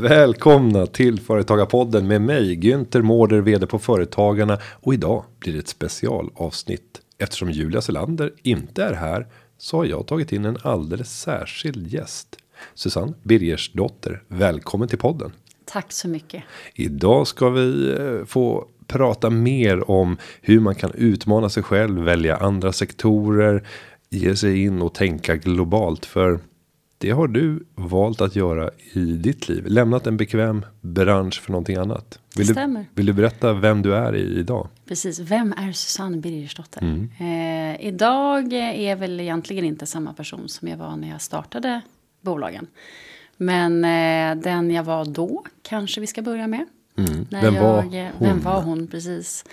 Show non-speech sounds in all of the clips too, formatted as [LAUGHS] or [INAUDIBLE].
Välkomna till Företagarpodden med mig Günther Mårder, vd på Företagarna och idag blir det ett specialavsnitt eftersom Julia Selander inte är här så har jag tagit in en alldeles särskild gäst. Susanne Birgersdotter, välkommen till podden. Tack så mycket. Idag ska vi eh, få prata mer om hur man kan utmana sig själv, välja andra sektorer, ge sig in och tänka globalt för det har du valt att göra i ditt liv. Lämnat en bekväm bransch för någonting annat. Vill, det du, vill du berätta vem du är i idag? Precis, vem är Susanne Birgersdotter? Mm. Eh, idag är jag väl egentligen inte samma person som jag var när jag startade bolagen. Men eh, den jag var då kanske vi ska börja med. Mm. Vem jag, var hon? Vem var hon precis?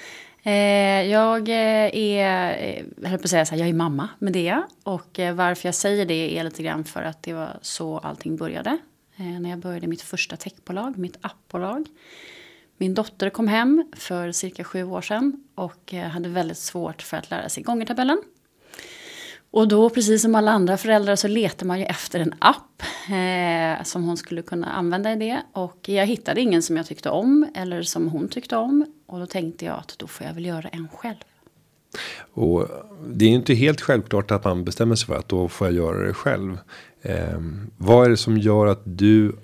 Eh, jag eh, är, jag höll på att säga så här, jag är mamma med det. Och varför jag säger det är lite grann för att det var så allting började. När jag började mitt första techbolag, mitt appbolag. Min dotter kom hem för cirka sju år sedan och hade väldigt svårt för att lära sig gångertabellen. Och då, precis som alla andra föräldrar, så letar man ju efter en app eh, som hon skulle kunna använda i det. Och jag hittade ingen som jag tyckte om eller som hon tyckte om. Och då tänkte jag att då får jag väl göra en själv. Och det är inte helt självklart att man bestämmer sig för att då får jag göra det själv. Eh, vad är det som gör att du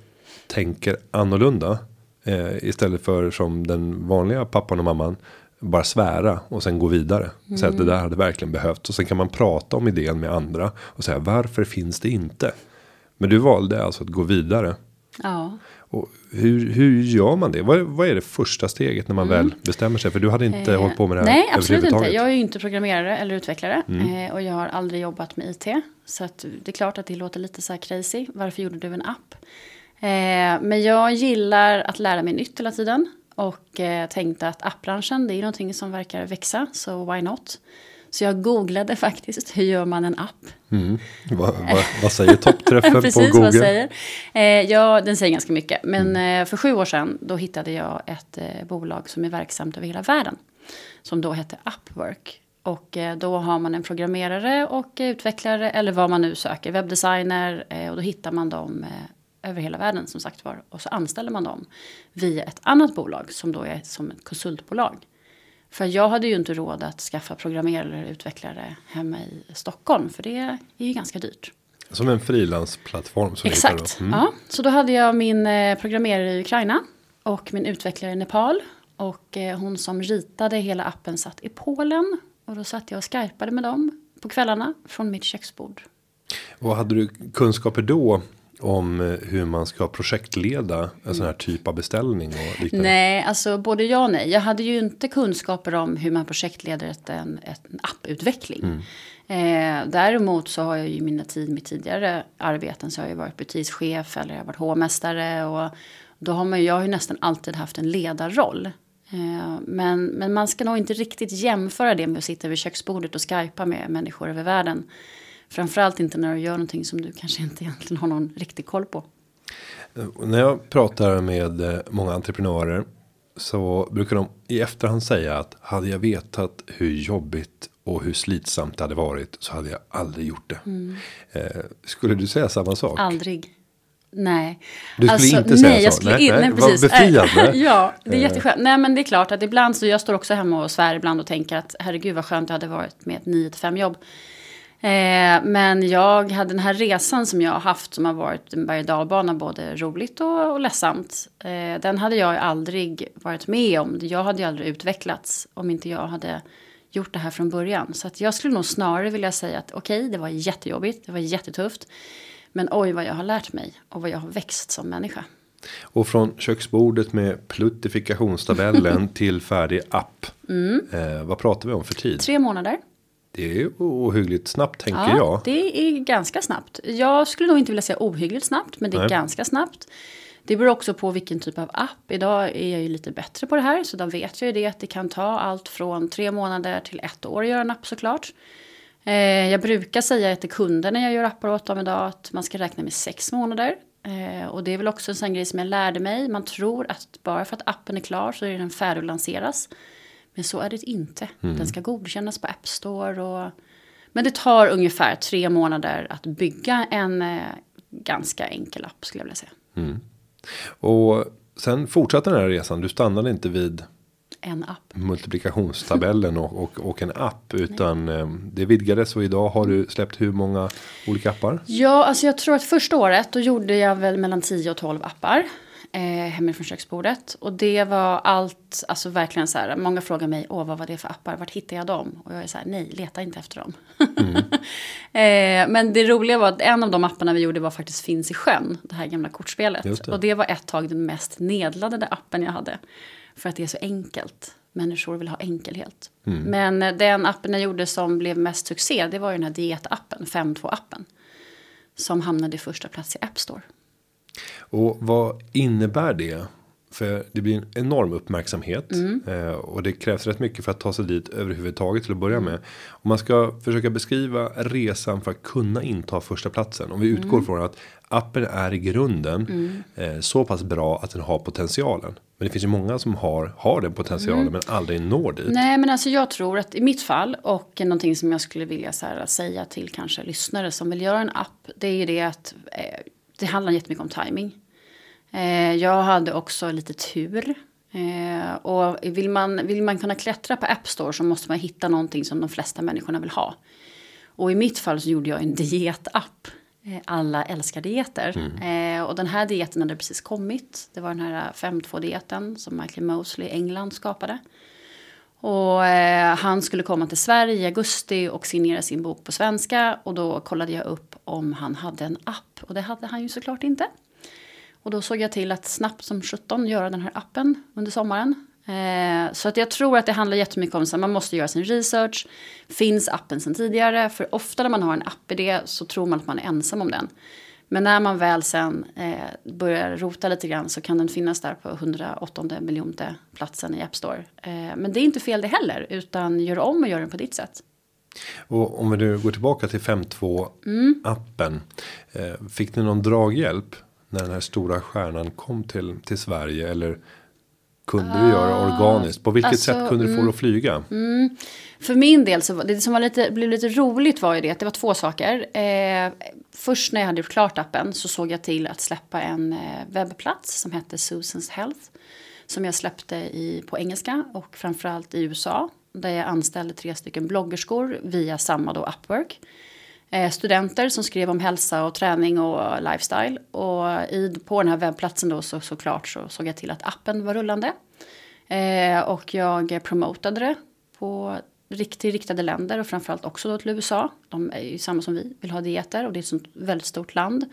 tänker annorlunda? Eh, istället för som den vanliga pappan och mamman bara svära och sen gå vidare. Mm. Säga att det där hade verkligen behövts. Och sen kan man prata om idén med andra. Och säga varför finns det inte? Men du valde alltså att gå vidare. Ja. Och hur, hur gör man det? Vad, vad är det första steget när man mm. väl bestämmer sig? För du hade inte eh, hållit på med det här Nej, absolut inte. Jag är ju inte programmerare eller utvecklare. Mm. Eh, och jag har aldrig jobbat med IT. Så att det är klart att det låter lite så här crazy. Varför gjorde du en app? Eh, men jag gillar att lära mig nytt hela tiden. Och eh, tänkte att appbranschen det är någonting som verkar växa, så why not? Så jag googlade faktiskt, hur gör man en app? Mm. Vad, vad, vad säger toppträffen [LAUGHS] på Google? Vad säger. Eh, ja, den säger ganska mycket. Men mm. eh, för sju år sedan då hittade jag ett eh, bolag som är verksamt över hela världen. Som då hette Upwork. Och eh, då har man en programmerare och utvecklare eller vad man nu söker, webbdesigner. Eh, och då hittar man dem över hela världen som sagt var. Och så anställer man dem via ett annat bolag som då är som ett konsultbolag. För jag hade ju inte råd att skaffa programmerare eller utvecklare hemma i Stockholm. För det är ju ganska dyrt. Som en frilansplattform. Exakt. Mm. Ja, så då hade jag min eh, programmerare i Ukraina. Och min utvecklare i Nepal. Och eh, hon som ritade hela appen satt i Polen. Och då satt jag och skypade med dem på kvällarna från mitt köksbord. Och hade du kunskaper då om eh, hur man ska projektleda en sån här typ av beställning och liknande? Nej, alltså både ja och nej. Jag hade ju inte kunskaper om hur man projektleder ett, en, en apputveckling. Mm. Eh, däremot så har jag ju mina tid, mitt tidigare arbeten så har jag varit butikschef eller jag har varit hovmästare och då har man jag har ju nästan alltid haft en ledarroll. Eh, men, men man ska nog inte riktigt jämföra det med att sitta vid köksbordet och skypa med människor över världen. Framförallt inte när du gör någonting som du kanske inte egentligen har någon riktig koll på. När jag pratar med eh, många entreprenörer så brukar de i efterhand säga att hade jag vetat hur jobbigt och hur slitsamt det hade varit så hade jag aldrig gjort det. Mm. Eh, skulle du säga samma sak? Aldrig. Nej. Du skulle alltså, inte säga nej, jag så? Skulle nej, in, nej, precis. Befriande. [LAUGHS] ja, det är eh. jätteskönt. Nej, men det är klart att ibland så jag står också hemma och svär ibland och tänker att herregud vad skönt det hade varit med ett 9-5 jobb. Eh, men jag hade den här resan som jag har haft som har varit en berg och både roligt och, och ledsamt. Eh, den hade jag aldrig varit med om. Jag hade ju aldrig utvecklats om inte jag hade gjort det här från början. Så att jag skulle nog snarare vilja säga att okej, okay, det var jättejobbigt, det var jättetufft. Men oj vad jag har lärt mig och vad jag har växt som människa. Och från köksbordet med pluttifikationstabellen [LAUGHS] till färdig app. Mm. Eh, vad pratar vi om för tid? Tre månader. Det är ohyggligt snabbt tänker ja, jag. Det är ganska snabbt. Jag skulle nog inte vilja säga ohyggligt snabbt, men det är Nej. ganska snabbt. Det beror också på vilken typ av app. Idag är jag ju lite bättre på det här, så då vet jag ju det att det kan ta allt från tre månader till ett år att göra en app såklart. Eh, jag brukar säga till kunder när jag gör appar åt dem idag att man ska räkna med sex månader. Eh, och det är väl också en sån grej som jag lärde mig. Man tror att bara för att appen är klar så är den färdig att lanseras. Men så är det inte. Mm. Den ska godkännas på App Store. Och, men det tar ungefär tre månader att bygga en eh, ganska enkel app skulle jag vilja säga. Mm. Och sen fortsatte den här resan. Du stannade inte vid En app. multiplikationstabellen och, och, och en app. Utan eh, det vidgades och idag har du släppt hur många olika appar? Ja, alltså jag tror att första året då gjorde jag väl mellan 10 och 12 appar. Eh, hemifrån köksbordet. Och det var allt, alltså verkligen så här. Många frågar mig, åh vad var det för appar, vart hittar jag dem? Och jag är så här, nej, leta inte efter dem. [LAUGHS] eh, men det roliga var att en av de apparna vi gjorde var faktiskt Finns i sjön, det här gamla kortspelet. Det. Och det var ett tag den mest nedladdade appen jag hade. För att det är så enkelt. Människor vill ha enkelhet. Men eh, den appen jag gjorde som blev mest succé, det var ju den här dietappen, 5.2-appen. Som hamnade i första plats i App Store. Och vad innebär det? För det blir en enorm uppmärksamhet. Eh, och det krävs rätt mycket för att ta sig dit överhuvudtaget till att börja med. Om man ska försöka beskriva resan för att kunna inta första platsen. Om vi utgår från att appen är i grunden eh, så pass bra att den har potentialen. Men det finns ju många som har, har den potentialen men aldrig når dit. Nej, men alltså jag tror att i mitt fall och någonting som jag skulle vilja här, säga till kanske lyssnare som vill göra en app. Det är ju det att eh, det handlar jättemycket om timing. Eh, jag hade också lite tur. Eh, och vill man, vill man kunna klättra på App Store så måste man hitta någonting som de flesta människorna vill ha. Och i mitt fall så gjorde jag en dietapp. Eh, Alla älskar dieter. Eh, och den här dieten hade precis kommit. Det var den här 5.2-dieten som Michael Mosley i England skapade. Och eh, han skulle komma till Sverige i augusti och signera sin bok på svenska. Och då kollade jag upp om han hade en app. Och det hade han ju såklart inte. Och då såg jag till att snabbt som 17 göra den här appen under sommaren. Eh, så att jag tror att det handlar jättemycket om att man måste göra sin research. Finns appen sedan tidigare? För ofta när man har en app-idé så tror man att man är ensam om den. Men när man väl sen eh, börjar rota lite grann så kan den finnas där på 108 miljonte platsen i App Store. Eh, men det är inte fel det heller, utan gör om och gör den på ditt sätt. Och om vi nu går tillbaka till 5.2 appen. Eh, fick ni någon draghjälp när den här stora stjärnan kom till, till Sverige? Eller kunde du göra organiskt? På vilket alltså, sätt kunde du få det att flyga? För min del så det som var lite, blev lite roligt var ju det att det var två saker. Eh, först när jag hade gjort klart appen så såg jag till att släppa en eh, webbplats som hette Susans Health. Som jag släppte i, på engelska och framförallt i USA. Där jag anställde tre stycken bloggerskor via samma då Upwork. Eh, studenter som skrev om hälsa och träning och lifestyle. Och i, på den här webbplatsen då så såklart så såg jag till att appen var rullande. Eh, och jag promotade det på riktigt riktade länder och framförallt också då till USA. De är ju samma som vi, vill ha dieter och det är ett sånt väldigt stort land.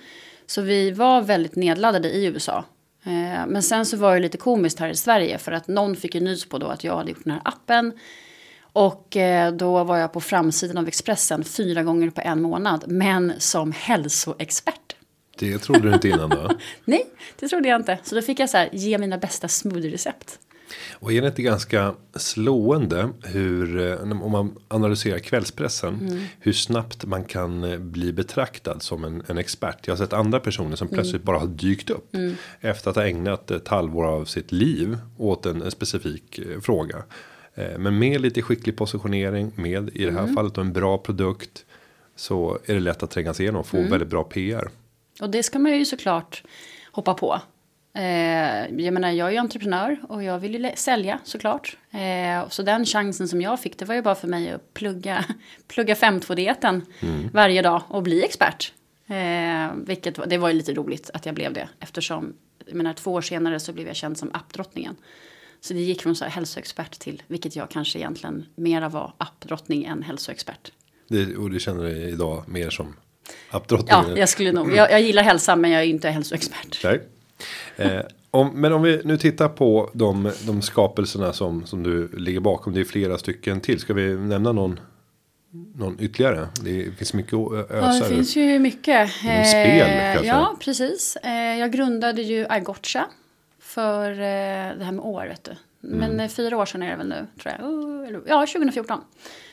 Så vi var väldigt nedladdade i USA. Eh, men sen så var det lite komiskt här i Sverige för att någon fick ju nys på då att jag hade gjort den här appen. Och eh, då var jag på framsidan av Expressen fyra gånger på en månad, men som hälsoexpert. Det trodde du inte innan då? [LAUGHS] Nej, det trodde jag inte. Så då fick jag så här, ge mina bästa smoothie-recept. Och är det inte ganska slående hur eh, om man analyserar kvällspressen hur snabbt man kan eh, bli betraktad som en, en expert. Jag har sett andra personer som plötsligt bara har dykt upp efter att ha ägnat ett halvår av sitt liv åt en, en specifik fråga. Eh, men med lite skicklig positionering med i det här fallet och en bra produkt så är det lätt att tränga sig igenom och få väldigt bra PR. Och det ska man ju såklart hoppa på. Eh, jag menar, jag är ju entreprenör och jag vill ju sälja såklart. Eh, så den chansen som jag fick, det var ju bara för mig att plugga, [LAUGHS] plugga 5.2-dieten varje dag och bli expert. Eh, vilket det var ju lite roligt att jag blev det eftersom, jag menar, två år senare så blev jag känd som appdrottningen. Så det gick från så här hälsoexpert till, vilket jag kanske egentligen mera var appdrottning än hälsoexpert. Det, och du känner dig idag mer som Ja, appdrottningen. jag skulle nog, jag, jag gillar hälsa men jag är inte hälsoexpert. Nej. Eh, om, men om vi nu tittar på de, de skapelserna som, som du ligger bakom. Det är flera stycken till. Ska vi nämna någon, någon ytterligare? Det finns mycket att ö- Ja, ösa det finns ju mycket. Spel, Eh, kanske? Ja, precis. Eh, Jag grundade ju iGotcha för eh, det här med år, vet du. Men eh, fyra år sedan är det väl nu, tror jag. Oh, Ja, 2014.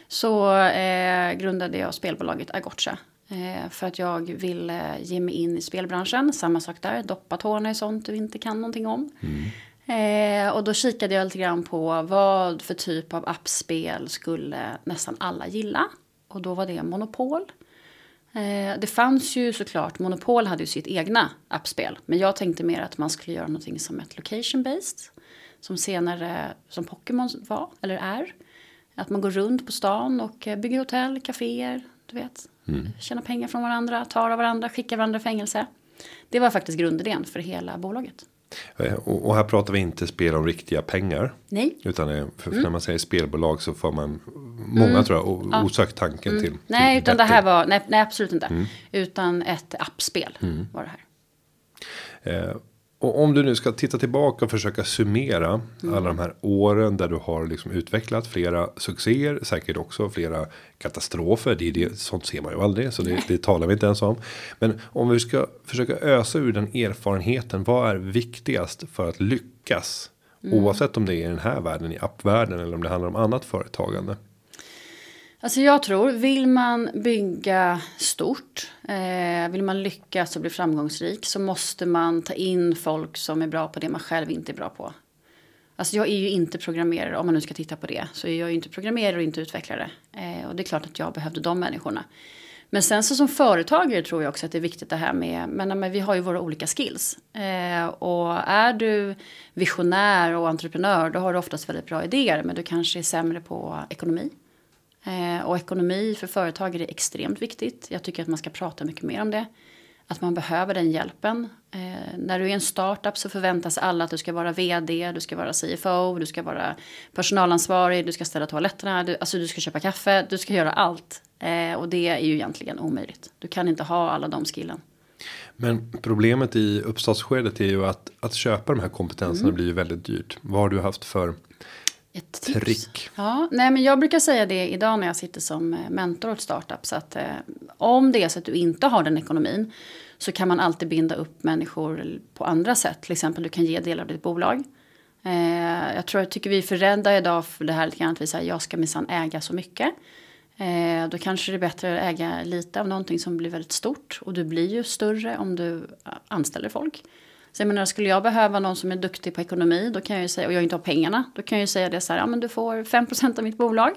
Så eh, grundade jag spelbolaget iGotcha. Eh, för att jag ville ge mig in i spelbranschen. Samma sak där, doppa tårna i sånt du inte kan någonting om. Eh, och då kikade jag lite grann på vad för typ av appspel skulle nästan alla gilla. Och då var det Monopol. Eh, det fanns ju såklart, Monopol hade ju sitt egna appspel. Men jag tänkte mer att man skulle göra någonting som ett location based. Som senare, som Pokémon var, eller är. Att man går runt på stan och eh, bygger hotell, kaféer, du vet. Mm. Tjänar pengar från varandra, tar av varandra, skickar varandra i fängelse. Det var faktiskt grundidén för hela bolaget. Eh, och här pratar vi inte spel om riktiga pengar. Nej. Utan för mm. när man säger spelbolag så får man många mm. tror jag osökt tanken mm. till. Nej, till utan det här var, nej, nej absolut inte. Mm. Utan ett appspel mm. var det här. Eh, och om du nu ska titta tillbaka och försöka summera mm. alla de här åren där du har liksom utvecklat flera succéer, säkert också flera katastrofer. Det är det, sånt ser man ju aldrig, så det, det talar vi inte ens om. Men om vi ska försöka ösa ur den erfarenheten, vad är viktigast för att lyckas? Mm. Oavsett om det är i den här världen, i appvärlden eller om det handlar om annat företagande. Alltså jag tror, vill man bygga stort, eh, vill man lyckas och bli framgångsrik så måste man ta in folk som är bra på det man själv inte är bra på. Alltså jag är ju inte programmerare, om man nu ska titta på det, så är jag ju inte programmerare och inte utvecklare. Eh, och det är klart att jag behövde de människorna. Men sen så som företagare tror jag också att det är viktigt det här med, men, men vi har ju våra olika skills. Eh, och är du visionär och entreprenör då har du oftast väldigt bra idéer men du kanske är sämre på ekonomi. Eh, och ekonomi för företag är extremt viktigt. Jag tycker att man ska prata mycket mer om det. Att man behöver den hjälpen. Eh, när du är en startup så förväntas alla att du ska vara vd, du ska vara CFO, du ska vara personalansvarig, du ska ställa toaletterna, du, alltså du ska köpa kaffe, du ska göra allt. Eh, och det är ju egentligen omöjligt. Du kan inte ha alla de skillen. Men problemet i uppstartsskedet är ju att att köpa de här kompetenserna mm. blir ju väldigt dyrt. Vad har du haft för ett tips. Trick. Ja, nej, men jag brukar säga det idag när jag sitter som eh, mentor åt startups. Att eh, om det är så att du inte har den ekonomin så kan man alltid binda upp människor på andra sätt. Till exempel du kan ge delar av ditt bolag. Eh, jag tror jag tycker vi är för rädda idag för det här lite grann att vi säger jag ska minsann äga så mycket. Eh, då kanske det är bättre att äga lite av någonting som blir väldigt stort. Och du blir ju större om du eh, anställer folk. Så jag menar, skulle jag behöva någon som är duktig på ekonomi då kan jag ju säga, och jag inte har pengarna, då kan jag ju säga det så här, ja men du får 5% av mitt bolag.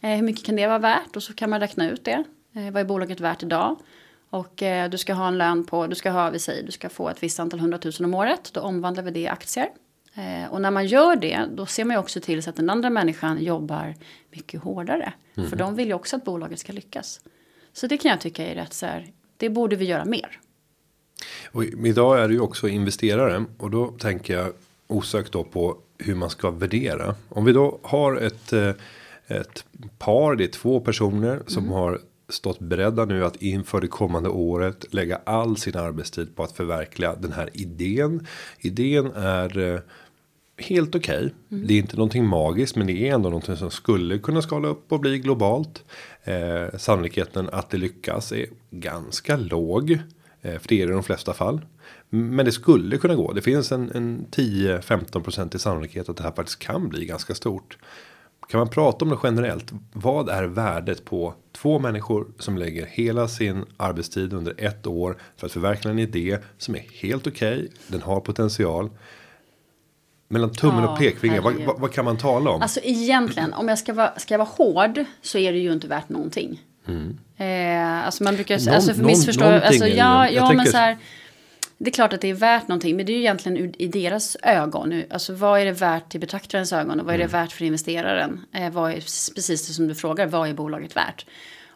Eh, hur mycket kan det vara värt? Och så kan man räkna ut det. Eh, vad är bolaget värt idag? Och eh, du ska ha en lön på, du ska ha, vi säger, du ska få ett visst antal hundratusen om året. Då omvandlar vi det i aktier. Eh, och när man gör det, då ser man ju också till så att den andra människan jobbar mycket hårdare. Mm. För de vill ju också att bolaget ska lyckas. Så det kan jag tycka är rätt så här, det borde vi göra mer. Och idag är du ju också investerare och då tänker jag osökt då på hur man ska värdera. Om vi då har ett eh, ett par, det är två personer som mm. har stått beredda nu att inför det kommande året lägga all sin arbetstid på att förverkliga den här idén. Idén är eh, helt okej. Okay. Mm. Det är inte någonting magiskt, men det är ändå någonting som skulle kunna skala upp och bli globalt. Eh, sannolikheten att det lyckas är ganska låg. Eh, för det är det i de flesta fall. Men det skulle kunna gå. Det finns en, en 10-15% i sannolikhet att det här faktiskt kan bli ganska stort. Kan man prata om det generellt? Vad är värdet på två människor som lägger hela sin arbetstid under ett år för att förverkliga en idé som är helt okej. Okay, den har potential. Mellan tummen ja, och pekfingret, vad, vad, vad, kan man tala om? Alltså egentligen, om jag ska vara, ska jag vara hård så är det ju inte värt någonting. Mm. Eh, alltså man brukar, Någon, alltså för missförstå, alltså ja, ja men så här. Det är klart att det är värt någonting, men det är ju egentligen i deras ögon. Alltså vad är det värt till betraktarens ögon och vad är det mm. värt för investeraren? Eh, vad är, precis det som du frågar, vad är bolaget värt?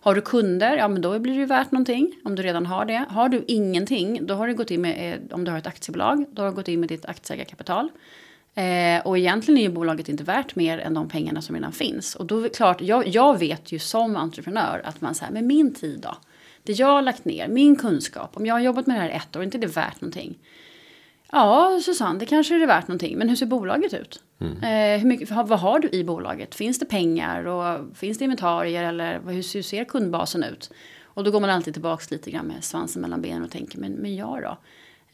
Har du kunder, ja men då blir det ju värt någonting om du redan har det. Har du ingenting, då har du gått in med, eh, om du har ett aktiebolag, då har du gått in med ditt aktieägarkapital. Eh, och egentligen är ju bolaget inte värt mer än de pengarna som redan finns. Och då är det klart, jag, jag vet ju som entreprenör att man säger, men min tid då? Det jag har lagt ner, min kunskap, om jag har jobbat med det här ett år, är inte det värt någonting? Ja, Susanne, det kanske är det värt någonting. Men hur ser bolaget ut? Mm. Eh, hur mycket, vad har du i bolaget? Finns det pengar och finns det inventarier eller hur, hur ser kundbasen ut? Och då går man alltid tillbaka lite grann med svansen mellan benen och tänker, men, men jag då?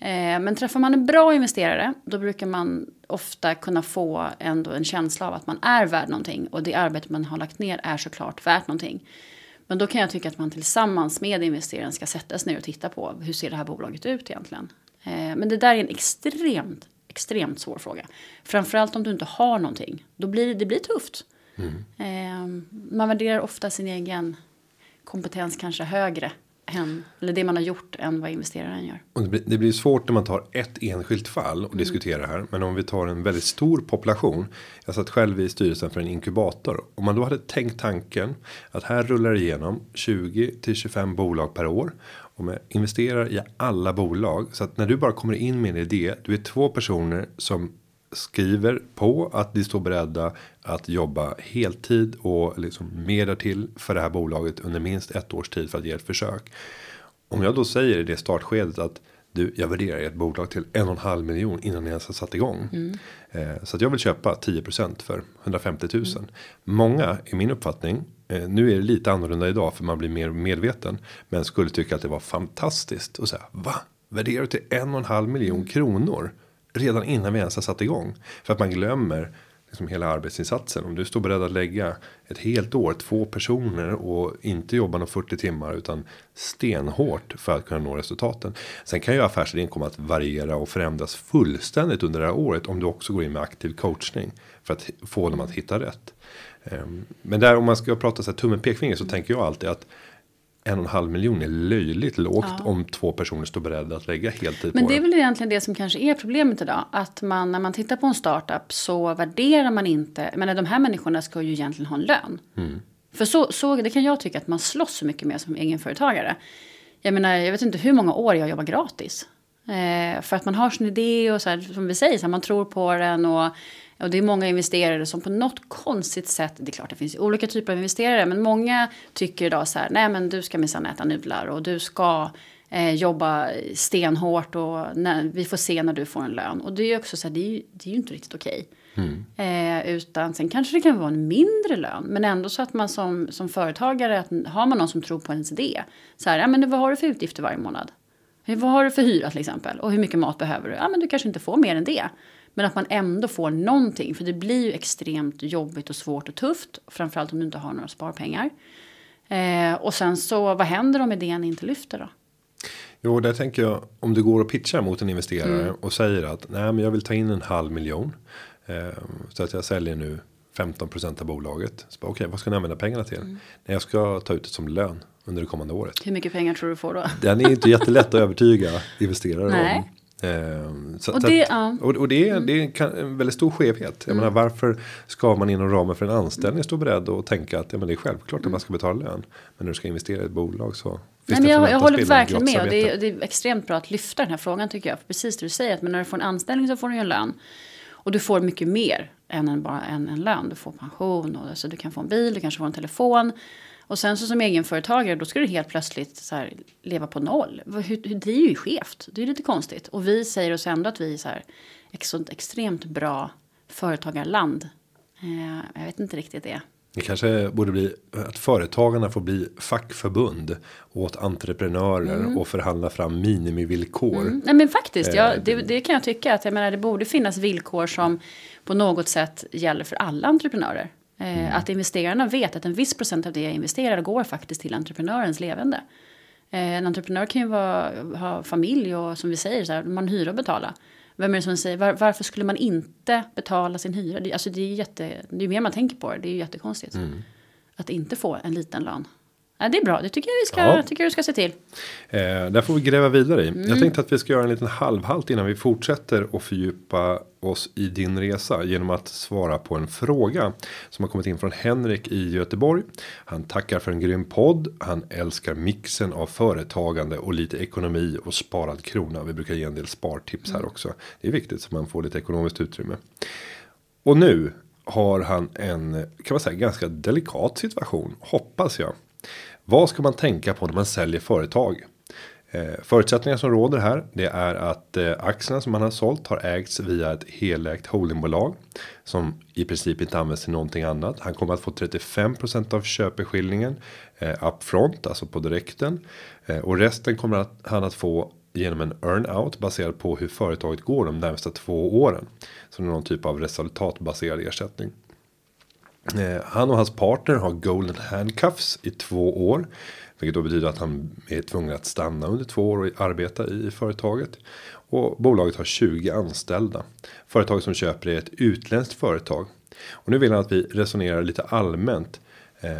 Eh, men träffar man en bra investerare då brukar man ofta kunna få ändå en känsla av att man är värd någonting och det arbete man har lagt ner är såklart värt någonting. Men då kan jag tycka att man tillsammans med investeraren ska sätta sig ner och titta på hur ser det här bolaget ut egentligen. Eh, men det där är en extremt, extremt svår fråga. Framförallt om du inte har någonting. Då blir det blir tufft. Mm. Eh, man värderar ofta sin egen kompetens kanske högre än, eller det man har gjort än vad investeraren gör. Och det, blir, det blir svårt när man tar ett enskilt fall Mm. och diskuterar här. Men om vi tar en väldigt stor population. Jag satt själv i styrelsen för en inkubator. Om man då hade tänkt tanken att här rullar det igenom 20 till 25 bolag per år. Och man investerar i alla bolag. Så att när du bara kommer in med en idé. Du är två personer som skriver på att de står beredda att jobba heltid och liksom mer därtill för det här bolaget under minst ett års tid för att ge ett försök. Om jag då säger i det startskedet att du, jag värderar ert bolag till en och en halv miljon innan ni ens har satt igång. Eh, så att jag vill köpa 10% för 150 000. Många i min uppfattning. Eh, nu är det lite annorlunda idag för man blir mer medveten. Men skulle tycka att det var fantastiskt och säga va? Värderar du till en och en halv miljon kronor? Redan innan vi ens har satt igång. För att man glömmer liksom hela arbetsinsatsen. Om du står beredd att lägga ett helt år, två personer och inte jobba några 40 timmar utan stenhårt för att kunna nå resultaten. Sen kan ju affärsidén komma att variera och förändras fullständigt under det här året om du också går in med aktiv coachning för att få dem att hitta rätt. Ehm, men där om man ska prata så här tummen pekfinger så tänker jag alltid att en och en halv miljon är löjligt lågt om två personer står beredda att lägga heltid Men på det är väl egentligen det som kanske är problemet idag. Att man när man tittar på en startup så värderar man inte. Men de här människorna ska ju egentligen ha en lön. För så, så det kan jag tycka att man slåss så mycket med som egenföretagare. Jag menar, jag vet inte hur många år jag jobbar gratis. Eh, för att man har sin idé och så här, som vi säger, så här, man tror på den och, och det är många investerare som på något konstigt sätt, det är klart det finns olika typer av investerare, men många tycker idag så här, nej men du ska minsann äta nudlar och du ska eh, jobba stenhårt och när, vi får se när du får en lön. Och det är ju också så här, det är ju, det är ju inte riktigt okej. Eh, utan sen kanske det kan vara en mindre lön. Men ändå så att man som, som företagare, att, har man någon som tror på ens idé. Så här, ja men vad har du för utgifter varje månad? Vad har du för hyra till exempel? Och hur mycket mat behöver du? Ja men du kanske inte får mer än det. Men att man ändå får någonting. För det blir ju extremt jobbigt och svårt och tufft. Framförallt om du inte har några sparpengar. Eh, och sen så, vad händer om idén inte lyfter då? Jo, där tänker jag om du går och pitchar mot en investerare Mm. och säger att nej, men jag vill ta in en halv miljon. Eh, så att jag säljer nu 15% av bolaget. Så bara, Okej, vad ska ni använda pengarna till? Mm. Nej, jag ska ta ut det som lön under det kommande året. Hur mycket pengar tror du får då? Den är inte jättelätt att övertyga investerare Nej. om. Eh, så, Och det- att-. Mm. och, och det, är, det är en väldigt stor skevhet. Jag menar, varför ska man inom ramen för en anställning stå beredd och tänka att ja, men det är självklart att man ska betala lön. Men när du ska investera i ett bolag så Nej, men jag, jag håller verkligen med. Och det, är, det är extremt bra att lyfta den här frågan tycker jag. För precis det du säger, att men när du får en anställning så får du ju en lön. Och du får mycket mer än en, bara en, en lön. Du får pension, och, alltså, du kan få en bil, du kanske får en telefon. Och sen så som egenföretagare då ska du helt plötsligt så här, leva på noll. Det är ju skevt, det är lite konstigt. Och vi säger oss ändå att vi är så här, ett sånt extremt bra företagarland. Eh, jag vet inte riktigt det. Det kanske borde bli att företagarna får bli fackförbund åt entreprenörer Mm. och förhandla fram minimivillkor. Nej men faktiskt, ja, Eh, det, det kan jag tycka. Att jag menar, det borde finnas villkor som på något sätt gäller för alla entreprenörer. Eh, Att investerarna vet att en viss procent av det jag investerar går faktiskt till entreprenörens levande. Eh, en entreprenör kan ju vara, ha familj och som vi säger, så här, man hyra att betala. Vem är det som säger, var, varför skulle man inte betala sin hyra? Det, alltså det är ju jätte, det är mer man tänker på det, det är ju jättekonstigt. Att inte få en liten lön. Ja, det är bra, det tycker jag vi ska, Ja. tycker du ska se till. Eh, där får vi gräva vidare i. Mm. Jag tänkte att vi ska göra en liten halvhalt innan vi fortsätter och fördjupa oss i din resa genom att svara på en fråga som har kommit in från Henrik i Göteborg. Han tackar för en grym podd. Han älskar mixen av företagande och lite ekonomi och sparad krona. Vi brukar ge en del spartips här också. Det är viktigt så man får lite ekonomiskt utrymme. Och nu har han en kan man säga ganska delikat situation hoppas jag. Vad ska man tänka på när man säljer företag? Eh, förutsättningar som råder här det är att eh, aktierna som man har sålt har ägts via ett helägt holdingbolag som i princip inte används till någonting annat. Han kommer att få 35% av köpeskillingen eh, upfront, alltså på direkten och resten kommer att, han att få genom en earnout baserad på hur företaget går de närmsta två åren. Så någon typ av resultatbaserad ersättning. Eh, han och hans partner har golden handcuffs i två år. Vilket då betyder att han är tvungen att stanna under två år och arbeta i företaget. Och bolaget har 20 anställda. Företaget som köper är ett utländskt företag. Och nu vill han att vi resonerar lite allmänt. Eh,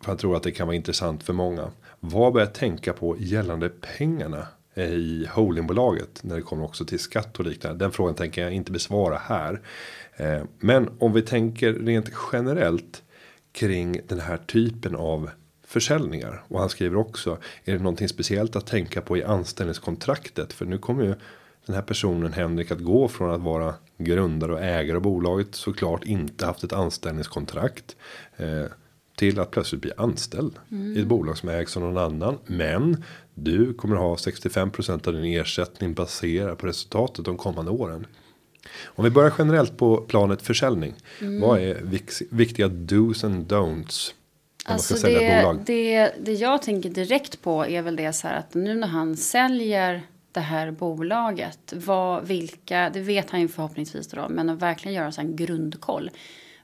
för han tror att det kan vara intressant för många. Vad bör jag tänka på gällande pengarna eh, i holdingbolaget när det kommer också till skatt och liknande. Den frågan tänker jag inte besvara här. Eh, men om vi tänker rent generellt kring den här typen av försäljningar och han skriver också är det någonting speciellt att tänka på i anställningskontraktet för nu kommer ju den här personen Henrik att gå från att vara grundare och ägare av bolaget såklart inte haft ett anställningskontrakt eh, till att plötsligt bli anställd mm. i ett bolag som ägs av någon annan. Men du kommer ha 65% av din ersättning baserad på resultatet de kommande åren. Om vi börjar generellt på planet försäljning. Mm. Vad är viktiga dos and don'ts? Alltså det, det, det jag tänker direkt på är väl det så här att nu när han säljer det här bolaget. Vad, vilka, det vet han ju förhoppningsvis då, men att verkligen göra en grundkoll.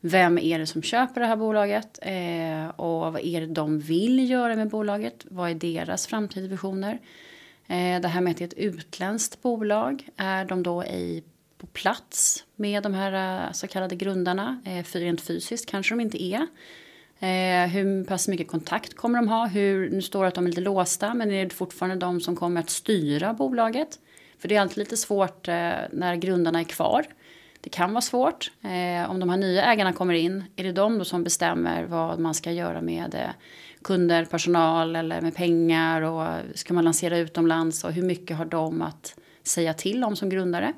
Vem är det som köper det här bolaget? Eh, och vad är det de vill göra med bolaget? Vad är deras framtida visioner? Eh, det här med att det är ett utländskt bolag. Är de då i, på plats med de här eh, så kallade grundarna? Eh, rent fysiskt kanske de inte är. Eh, hur pass mycket kontakt kommer de ha? Hur, nu står det att de är lite låsta, men är det fortfarande de som kommer att styra bolaget? För det är alltid lite svårt eh, när grundarna är kvar. Det kan vara svårt. Eh, om de här nya ägarna kommer in, är det de då som bestämmer vad man ska göra med eh, kunder, personal eller med pengar och ska man lansera utomlands och hur mycket har de att säga till om som grundare?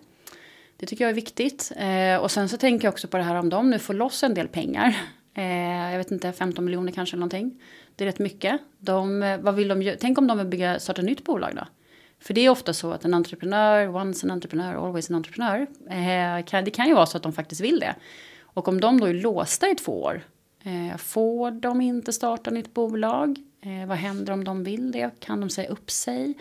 Det tycker jag är viktigt. Eh, och sen så tänker jag också på det här om de nu får loss en del pengar. Eh, jag vet inte, 15 miljoner kanske eller någonting. Det är rätt mycket. De, eh, vad vill de? Tänk om de vill bygga, starta ett nytt bolag då? För det är ofta så att en entreprenör, once an entreprenör, always an entreprenör. Eh, kan, det kan ju vara så att de faktiskt vill det. Och om de då är låsta i två år, eh, får de inte starta nytt bolag? Eh, vad händer om de vill det? Kan de säga upp sig?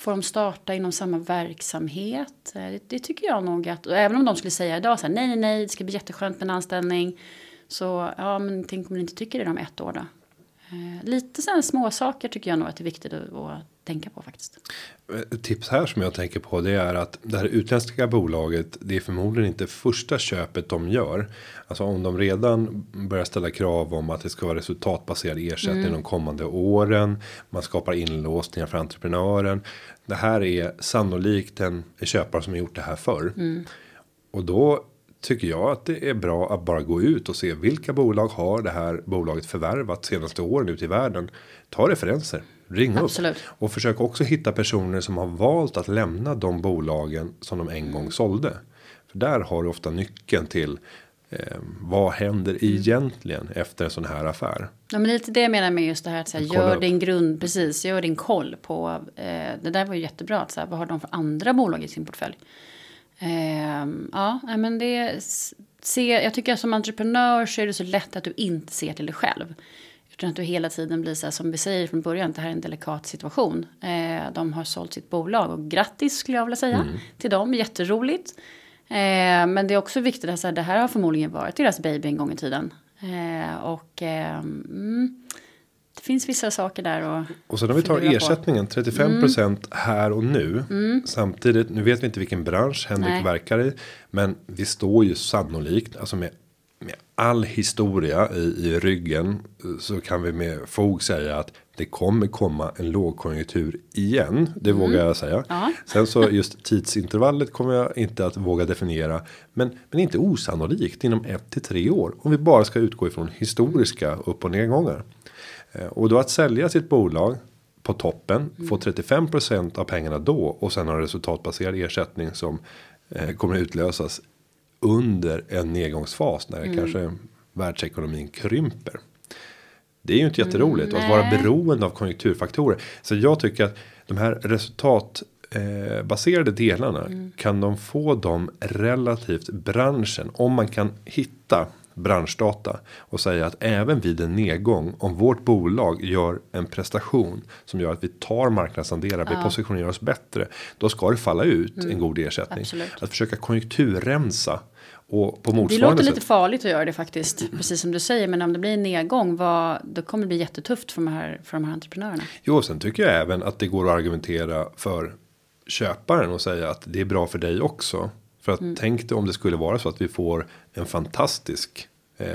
Får de starta inom samma verksamhet? Eh, det, det, tycker jag nog att, även om de skulle säga idag så här, nej, nej, nej, det ska bli jätteskönt med en anställning. Så ja, men tänk om ni inte tycker det om ett år då? Eh, lite sådana små saker tycker jag nog att det är viktigt att, att tänka på faktiskt. Ett tips här som jag tänker på det är att det här utländska bolaget. Det är förmodligen inte första köpet de gör. Alltså om de redan börjar ställa krav om att det ska vara resultatbaserad ersättning mm. de kommande åren. Man skapar inlåsningar för entreprenören. Det här är sannolikt en, en köpare som har gjort det här förr. Mm. Och då tycker jag att det är bra att bara gå ut och se vilka bolag har det här bolaget förvärvat senaste åren ute i världen. Ta referenser, ring Absolut. upp och försök också hitta personer som har valt att lämna de bolagen som de en gång sålde. För där har du ofta nyckeln till eh, vad händer mm. egentligen efter en sån här affär? Ja, men lite det jag menar med just det här att så här, gör upp. din grund precis, gör din koll på. Eh, det där var ju jättebra att så här, vad har de för andra bolag i sin portfölj? Eh, ja, men det se, jag tycker att som entreprenör så är det så lätt att du inte ser till dig själv. Utan att du hela tiden blir så här, som vi säger från början, det här är en delikat situation. Eh, de har sålt sitt bolag och grattis skulle jag vilja säga mm. till dem, jätteroligt. Eh, men det är också viktigt att säga, det här har förmodligen varit deras baby en gång i tiden. Eh, och mm, det finns vissa saker där och. Och sen om vi tar ersättningen 35% mm. här och nu. Mm. Samtidigt, nu vet vi inte vilken bransch Henrik Nej. verkar i. Men vi står ju sannolikt, alltså med, med all historia i, i ryggen. Så kan vi med fog säga att det kommer komma en lågkonjunktur igen. Det mm. vågar jag säga. Ja. Sen så just tidsintervallet kommer jag inte att våga definiera. Men, men inte osannolikt inom ett till tre år. Om vi bara ska utgå ifrån historiska upp och nedgångar. Eh, och då att sälja sitt bolag på toppen. Mm. Få 35% av pengarna då. Och sen ha resultatbaserad ersättning som eh, kommer utlösas. Under en nedgångsfas. När mm. kanske världsekonomin krymper. Det är ju inte jätteroligt. Mm, att vara beroende av konjunkturfaktorer. Så jag tycker att de här resultat eh, delarna. Mm. Kan de få dem relativt branschen. Om man kan hitta branschdata och säga att även vid en nedgång om vårt bolag gör en prestation som gör att vi tar marknadsandelar, vi positionerar oss bättre. Då ska det falla ut mm. en god ersättning. Absolut. Att försöka konjunkturrensa och på motsvarande Det låter lite farligt att göra det faktiskt, precis som du säger. Men om det blir en nedgång, vad, då kommer det bli jättetufft för de här, för de här entreprenörerna. Jo, sen tycker jag även att det går att argumentera för köparen och säga att det är bra för dig också. För att mm. tänk dig om det skulle vara så att vi får en fantastisk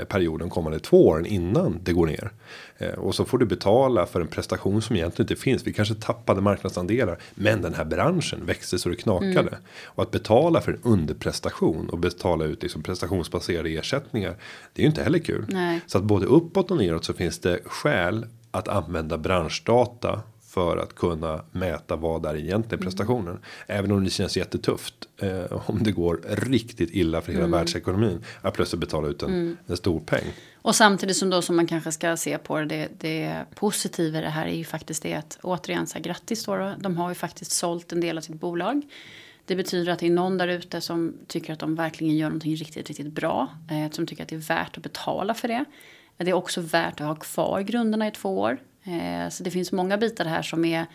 perioden kommande två åren innan det går ner. Eh, och så får du betala för en prestation som egentligen inte finns. Vi kanske tappade marknadsandelar, men den här branschen växte så det knakade. Mm. Och att betala för en underprestation och betala ut liksom prestationsbaserade ersättningar. Det är ju inte heller kul. Nej. Så att både uppåt och neråt så finns det skäl att använda branschdata för att kunna mäta vad är egentligen prestationen. Mm. Även om det känns jättetufft. Eh, om det går riktigt illa för hela mm. världsekonomin. Att plötsligt betala ut en, mm. en stor peng. Och samtidigt som då som man kanske ska se på det, det positiva i det här är ju faktiskt det att återigen så här, grattis då, De har ju faktiskt sålt en del av sitt bolag. Det betyder att det är någon där ute som tycker att de verkligen gör någonting riktigt, riktigt bra. Eh, som tycker att det är värt att betala för det. Det är också värt att ha kvar grunderna i två år. Eh, så det finns många bitar här som är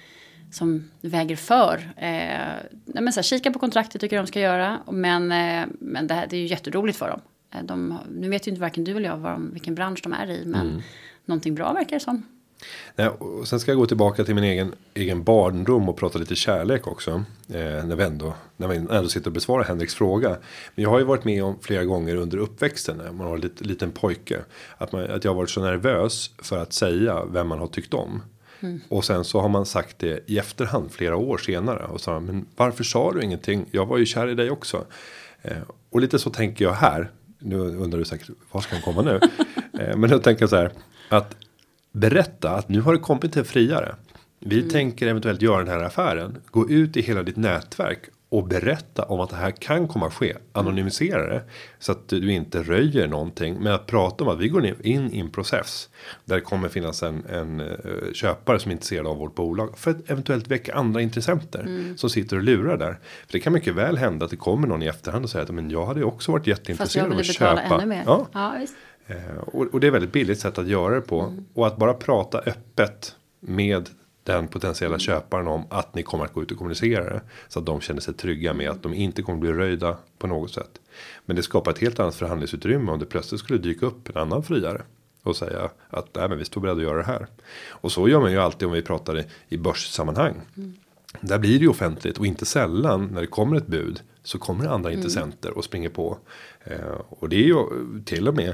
som väger för. Eh, men så här, kika på kontraktet tycker jag de ska göra. Men, eh, men det, här, det är ju jätteroligt för dem. Eh, de, nu vet ju inte varken du eller jag vad de, vilken bransch de är i. Men mm. någonting bra verkar det som. Och sen ska jag gå tillbaka till min egen, egen barndom och prata lite kärlek också. Eh, när, vi ändå, när vi ändå sitter och besvarar Henriks fråga. Men jag har ju varit med om flera gånger under uppväxten när man har en lit, liten pojke. Att, man, att jag har varit så nervös för att säga vem man har tyckt om. Mm. Och sen så har man sagt det i efterhand flera år senare. Och sa men varför sa du ingenting? Jag var ju kär i dig också. Eh, och lite så tänker jag här. Nu undrar du säkert vad ska han komma nu? [LAUGHS] eh, men då tänker jag så här. Att berätta att nu har det kommit en friare. Vi mm. tänker eventuellt göra den här affären. Gå ut i hela ditt nätverk och berätta om att det här kan komma att ske. Anonymisera det så att du inte röjer någonting. Men att prata om att vi går in i en process där det kommer finnas en, en uh, köpare som är intresserad av vårt bolag för att eventuellt väcka andra intressenter mm. som sitter och lurar där. För det kan mycket väl hända att det kommer någon i efterhand och säger att men jag hade också varit jätteintresserad av att köpa. Ja. ja Eh, och, och, det är väldigt billigt sätt att göra det på. Mm. Och att bara prata öppet med den potentiella mm. köparen om att ni kommer att gå ut och kommunicera det. Så att de känner sig trygga med att de inte kommer bli röjda på något sätt. Men det skapar ett helt annat förhandlingsutrymme om det plötsligt skulle dyka upp en annan friare. Och säga att nej men vi står beredda att göra det här. Och så gör man ju alltid om vi pratar i, börssammanhang. Mm. Där blir det ju offentligt och inte sällan när det kommer ett bud. Så kommer andra mm. intressenter och springer på. Eh, och det är ju till och med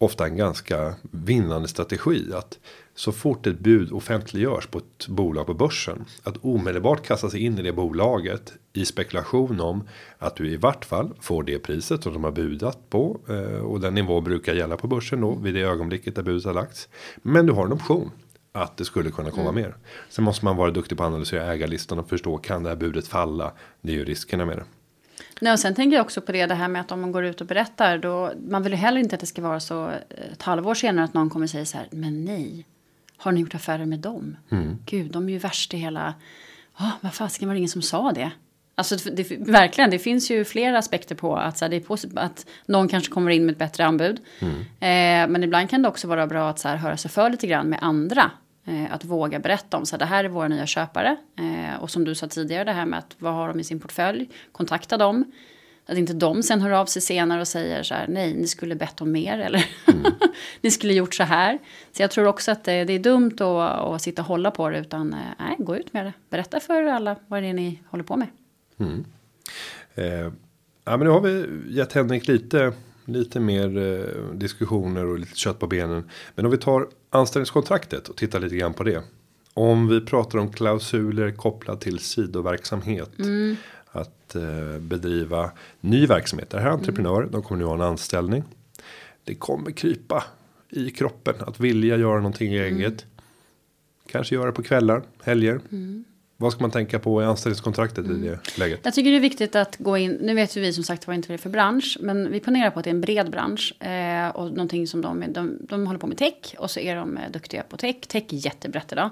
ofta en ganska vinnande strategi. Att så fort ett bud offentliggörs på ett bolag på börsen. Att omedelbart kasta sig in i det bolaget. I spekulation om att du i vart fall får det priset som de har budat på. Eh, och den nivå brukar gälla på börsen då. Vid det ögonblicket där budet har lagts. Men du har en option. Att det skulle kunna komma mm. mer. Sen måste man vara duktig på att analysera ägarlistan och förstå. Kan det här budet falla? Det är ju riskerna med det. Nej, och sen tänker jag också på det, det här med att om man går ut och berättar. Då, man vill ju heller inte att det ska vara så eh, ett halvår senare att någon kommer säga så här. Men nej, har ni gjort affärer med dem? Mm. Gud, de är ju värst i hela... Oh, vad fasiken var det ingen som sa det? Alltså det, verkligen, det finns ju flera aspekter på att, så här, det är positivt, att någon kanske kommer in med ett bättre anbud. Mm. Eh, men ibland kan det också vara bra att så här, höra sig för lite grann med andra att våga berätta om så här, det här är våra nya köpare. Eh, och som du sa tidigare, det här med att vad har de i sin portfölj? Kontakta dem. Att inte de sen hör av sig senare och säger så här, nej, ni skulle bett om mer eller mm. [LAUGHS] ni skulle gjort så här. Så jag tror också att det, det är dumt att, att sitta och hålla på det, utan eh, nej, gå ut med det. Berätta för alla vad det är ni håller på med. Mm. Eh, ja, men nu har vi gett Henrik lite lite mer eh, diskussioner och lite kött på benen. Men om vi tar anställningskontraktet och tittar lite grann på det. Om vi pratar om klausuler kopplat till sidoverksamhet. Mm. Att eh, bedriva ny verksamhet. Det här är entreprenörer, mm. de kommer nu ha en anställning. Det kommer krypa i kroppen att vilja göra någonting mm. eget. Kanske göra på kvällar, helger. Mm. Vad ska man tänka på i anställningskontraktet mm. i det läget? Jag tycker det är viktigt att gå in. Nu vet ju vi som sagt inte vad det är för bransch. Men vi ponerar på att det är en bred bransch. Eh, och någonting som de, de, de håller på med tech. Och så är de eh, duktiga på tech. Tech är jättebrett idag.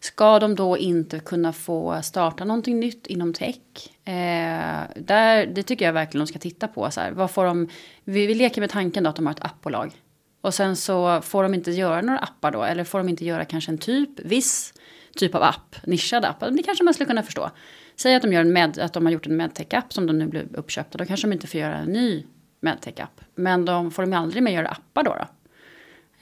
Ska de då inte kunna få starta någonting nytt inom tech? Eh, där, det tycker jag verkligen de ska titta på. Så här, vad får de, vi, vi leker med tanken då att de har ett appbolag. Och sen så får de inte göra några appar då. Eller får de inte göra kanske en typ, viss typ av app, nischad app. Det kanske man skulle kunna förstå. Säg att de, gör en med, att de har gjort en medtech-app som de nu blir uppköpta. Då kanske de inte får göra en ny medtech-app. Men de får de aldrig mer göra appar då. då.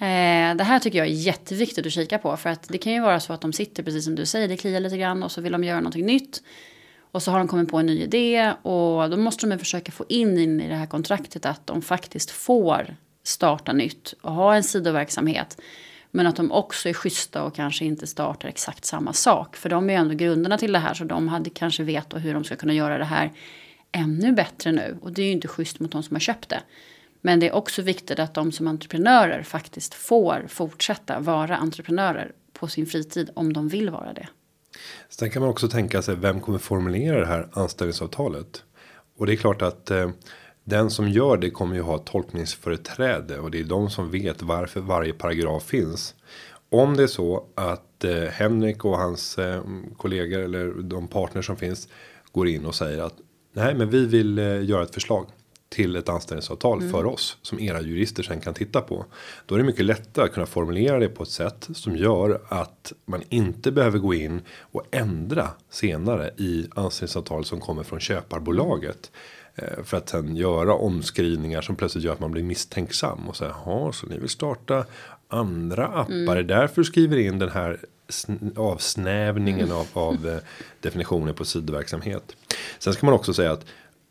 Eh, det här tycker jag är jätteviktigt att kika på. För att det kan ju vara så att de sitter, precis som du säger, det kliar lite grann och så vill de göra någonting nytt. Och så har de kommit på en ny idé och då måste de försöka få in, in i det här kontraktet att de faktiskt får starta nytt och ha en sidoverksamhet. Men att de också är schyssta och kanske inte startar exakt samma sak. För de är ju ändå grunderna till det här så de hade kanske vet hur de ska kunna göra det här ännu bättre nu. Och det är ju inte schysst mot de som har köpt det. Men det är också viktigt att de som entreprenörer faktiskt får fortsätta vara entreprenörer på sin fritid om de vill vara det. Sen kan man också tänka sig vem kommer formulera det här anställningsavtalet? Och det är klart att eh, den som gör det kommer ju ha tolkningsföreträde och det är de som vet varför varje paragraf finns. Om det är så att eh, Henrik och hans eh, kollegor eller de partner som finns går in och säger att nej, men vi vill eh, göra ett förslag till ett anställningsavtal mm. för oss som era jurister sen kan titta på. Då är det mycket lättare att kunna formulera det på ett sätt som gör att man inte behöver gå in och ändra senare i anställningsavtalet som kommer från köparbolaget. Eh, för att sen göra omskrivningar som plötsligt gör att man blir misstänksam och säger ja, så ni vill starta andra appar. Mm. är därför skriver in den här avsnävningen mm. av, av eh, definitionen på sidoverksamhet. Sen ska man också säga att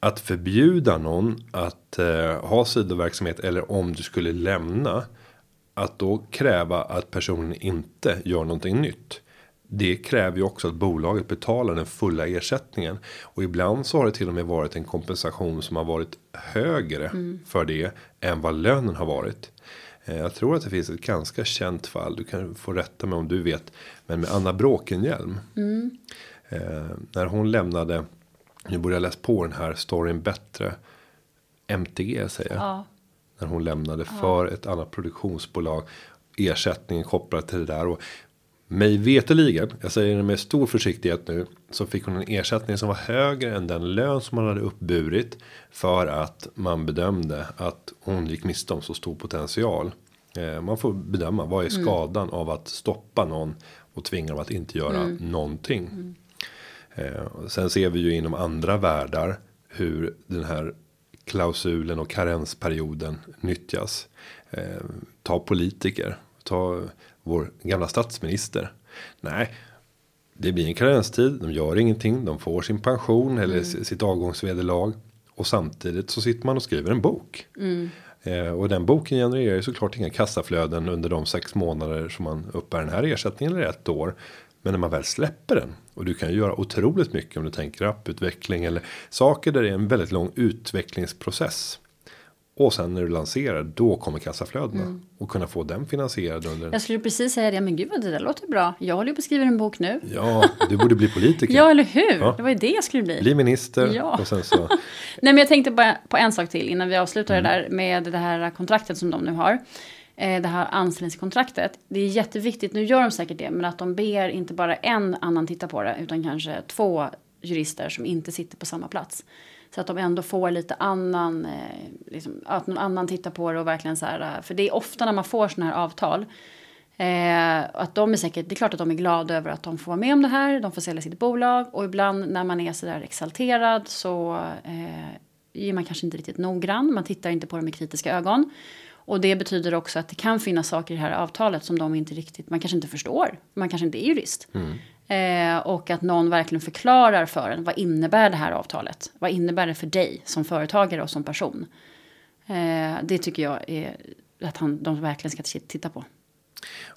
att förbjuda någon att eh, ha sidoverksamhet eller om du skulle lämna att då kräva att personen inte gör någonting nytt. Det kräver ju också att bolaget betalar den fulla ersättningen och ibland så har det till och med varit en kompensation som har varit högre mm. för det än vad lönen har varit. Eh, jag tror att det finns ett ganska känt fall. Du kan få rätta mig om du vet. Men med Anna Bråkenhielm. Mm. Eh, när hon lämnade nu borde jag läsa på den här storyn bättre. MTG säger jag. Ja. När hon lämnade ja. för ett annat produktionsbolag. Ersättningen kopplad till det där. Och mig veteligen, jag säger det med stor försiktighet nu. Så fick hon en ersättning som var högre än den lön som man hade uppburit. För att man bedömde att hon gick miste om så stor potential. Eh, man får bedöma vad är mm. skadan mm. av att stoppa någon. Och tvinga dem att inte göra mm. någonting. Mm. Eh, sen ser vi ju inom andra världar hur den här klausulen och karensperioden nyttjas. Eh, ta politiker, ta vår gamla statsminister. Nej, det blir en karenstid, de gör ingenting, de får sin pension eller mm. sitt avgångsvederlag. Och samtidigt så sitter man och skriver en bok. Mm. Eh, och den boken genererar ju såklart inga kassaflöden under de sex månader som man uppbär den här ersättningen eller ett år. Men när man väl släpper den och du kan göra otroligt mycket om du tänker apputveckling eller saker där det är en väldigt lång utvecklingsprocess. Och sen när du lanserar då kommer kassaflödena mm. och kunna få den finansierad under. Jag skulle precis säga det, men gud vad det där låter bra. Jag håller ju på att skriva en bok nu. Ja, du borde bli politiker. [LAUGHS] ja, eller hur? Ja. Det var ju det jag skulle bli. Bli minister ja. och sen så. [LAUGHS] Nej, men jag tänkte bara på en sak till innan vi avslutar mm. det där med det här kontraktet som de nu har. Eh, det här anställningskontraktet. Det är jätteviktigt, nu gör de säkert det, men att de ber inte bara en annan titta på det utan kanske två jurister som inte sitter på samma plats. Så att de ändå får lite annan, eh, liksom, att någon annan tittar på det och verkligen så här, eh, för det är ofta när man får sådana här avtal Eh, att de är säkert, det är klart att de är glada över att de får vara med om det här, de får sälja sitt bolag och ibland när man är sådär exalterad så eh, är man kanske inte riktigt noggrann, man tittar inte på det med kritiska ögon. Och det betyder också att det kan finnas saker i det här avtalet som de inte riktigt, man kanske inte förstår. Man kanske inte är jurist. Mm. Eh, och att någon verkligen förklarar för en, vad innebär det här avtalet? Vad innebär det för dig som företagare och som person? Eh, det tycker jag är att han, de verkligen ska titta på.